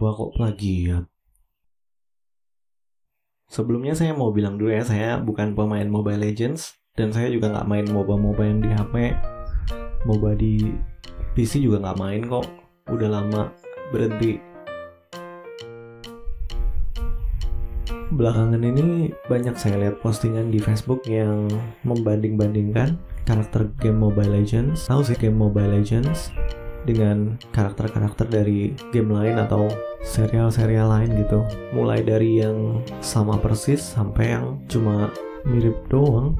Wah kok plagiat? Sebelumnya saya mau bilang dulu ya, saya bukan pemain Mobile Legends dan saya juga nggak main MOBA-MOBA yang di HP. MOBA di PC juga nggak main kok. Udah lama berhenti. Belakangan ini banyak saya lihat postingan di Facebook yang membanding-bandingkan karakter game Mobile Legends. Tahu sih game Mobile Legends dengan karakter-karakter dari game lain atau serial-serial lain gitu. Mulai dari yang sama persis sampai yang cuma mirip doang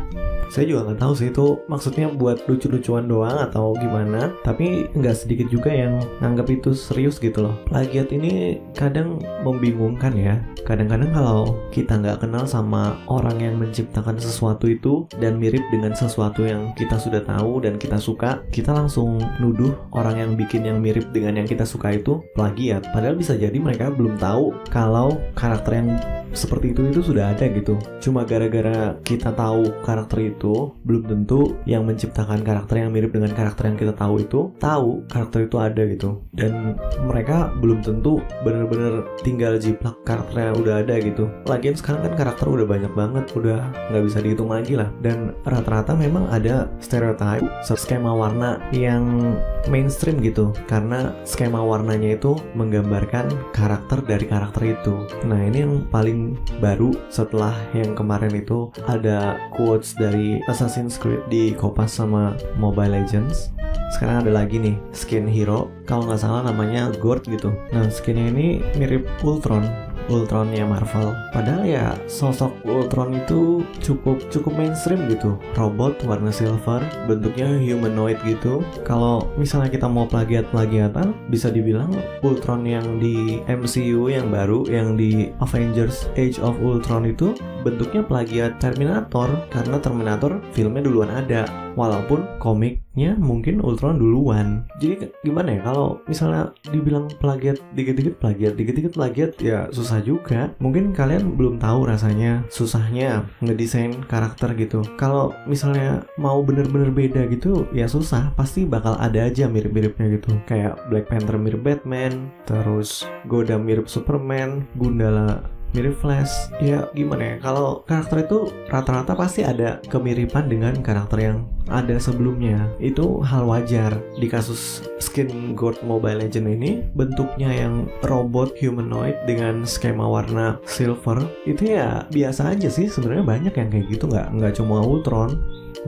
saya juga nggak tahu sih itu maksudnya buat lucu-lucuan doang atau gimana? Tapi nggak sedikit juga yang nganggap itu serius gitu loh. Plagiat ini kadang membingungkan ya. Kadang-kadang kalau kita nggak kenal sama orang yang menciptakan sesuatu itu dan mirip dengan sesuatu yang kita sudah tahu dan kita suka kita langsung nuduh orang yang bikin yang mirip dengan yang kita suka itu plagiat. Padahal bisa jadi mereka belum tahu kalau karakter yang seperti itu itu sudah ada gitu. Cuma gara-gara kita tahu karakter itu belum tentu yang menciptakan karakter yang mirip dengan karakter yang kita tahu itu tahu karakter itu ada gitu. Dan mereka belum tentu bener-bener tinggal jiplak karakter yang udah ada gitu. Lagian sekarang kan karakter udah banyak banget udah nggak bisa dihitung lagi lah. Dan rata-rata memang ada stereotype skema warna yang mainstream gitu. Karena skema warnanya itu menggambarkan karakter dari karakter itu. Nah ini yang paling baru setelah yang kemarin itu ada quotes dari Assassin's Creed di kopas sama Mobile Legends. Sekarang ada lagi nih skin hero kalau nggak salah namanya Gord gitu nah skinnya ini mirip Ultron Ultronnya Marvel. Padahal ya sosok Ultron itu cukup cukup mainstream gitu. Robot warna silver, bentuknya humanoid gitu. Kalau misalnya kita mau plagiat-plagiatan, bisa dibilang Ultron yang di MCU yang baru, yang di Avengers Age of Ultron itu bentuknya plagiat Terminator karena Terminator filmnya duluan ada walaupun komiknya mungkin Ultron duluan. Jadi gimana ya kalau misalnya dibilang plagiat dikit-dikit plagiat dikit-dikit plagiat ya susah juga. Mungkin kalian belum tahu rasanya susahnya ngedesain karakter gitu. Kalau misalnya mau bener-bener beda gitu ya susah. Pasti bakal ada aja mirip-miripnya gitu. Kayak Black Panther mirip Batman terus Goda mirip Superman Gundala mirip Flash. Ya gimana ya kalau karakter itu rata-rata pasti ada kemiripan dengan karakter yang ada sebelumnya. Itu hal wajar di kasus skin God Mobile Legend ini. Bentuknya yang robot humanoid dengan skema warna silver. Itu ya biasa aja sih sebenarnya banyak yang kayak gitu. Nggak nggak cuma Ultron.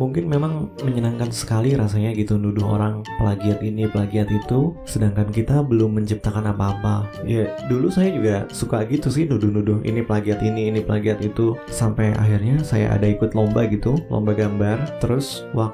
Mungkin memang menyenangkan sekali rasanya gitu nuduh orang plagiat ini plagiat itu. Sedangkan kita belum menciptakan apa-apa. Ya dulu saya juga suka gitu sih nuduh-nuduh ini plagiat ini ini plagiat itu. Sampai akhirnya saya ada ikut lomba gitu lomba gambar. Terus waktu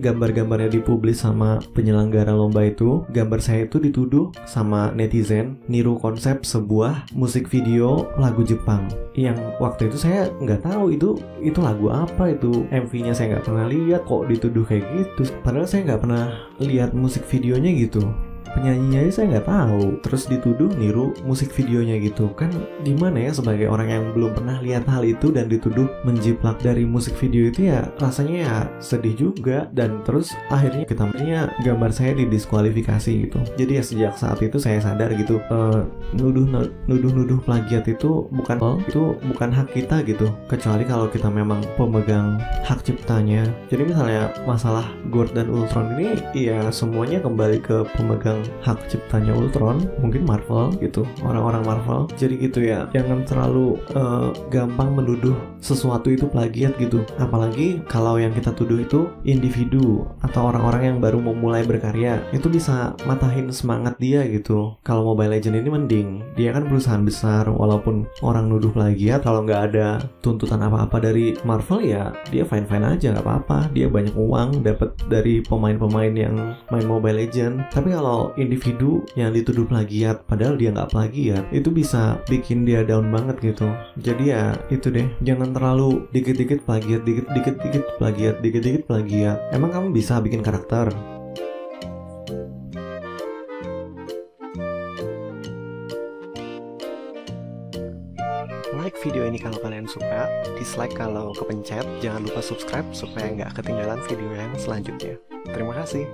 gambar-gambarnya dipublis sama penyelenggara lomba itu gambar saya itu dituduh sama netizen niru konsep sebuah musik video lagu Jepang. Yang waktu itu saya nggak tahu itu itu lagu apa itu. MV-nya saya nggak pernah lihat kok dituduh kayak gitu. Padahal saya nggak pernah lihat musik videonya gitu penyanyinya aja saya nggak tahu. Terus dituduh niru musik videonya gitu. Kan gimana ya sebagai orang yang belum pernah lihat hal itu dan dituduh menjiplak dari musik video itu ya rasanya ya sedih juga. Dan terus akhirnya kita punya gambar saya didiskualifikasi gitu. Jadi ya sejak saat itu saya sadar gitu uh, nuduh nuduh nuduh plagiat itu bukan oh, itu bukan hak kita gitu. Kecuali kalau kita memang pemegang hak ciptanya. Jadi misalnya masalah Gord dan Ultron ini ya semuanya kembali ke pemegang hak ciptanya Ultron mungkin Marvel gitu orang-orang Marvel. Jadi gitu ya jangan terlalu uh, gampang menuduh sesuatu itu plagiat gitu. Apalagi kalau yang kita tuduh itu individu atau orang-orang yang baru memulai berkarya itu bisa matahin semangat dia gitu. Kalau Mobile Legend ini mending dia kan perusahaan besar walaupun orang nuduh plagiat kalau nggak ada tuntutan apa-apa dari Marvel ya dia fine fine aja nggak apa-apa. Dia banyak uang dapat dari pemain-pemain yang main Mobile Legend tapi individu yang dituduh plagiat padahal dia nggak plagiat itu bisa bikin dia down banget gitu. Jadi ya itu deh. Jangan terlalu dikit-dikit plagiat dikit-dikit dikit plagiat dikit-dikit plagiat. Emang kamu bisa bikin karakter? Like video ini kalau kalian suka, dislike kalau kepencet, jangan lupa subscribe supaya nggak ketinggalan video yang selanjutnya. Terima kasih.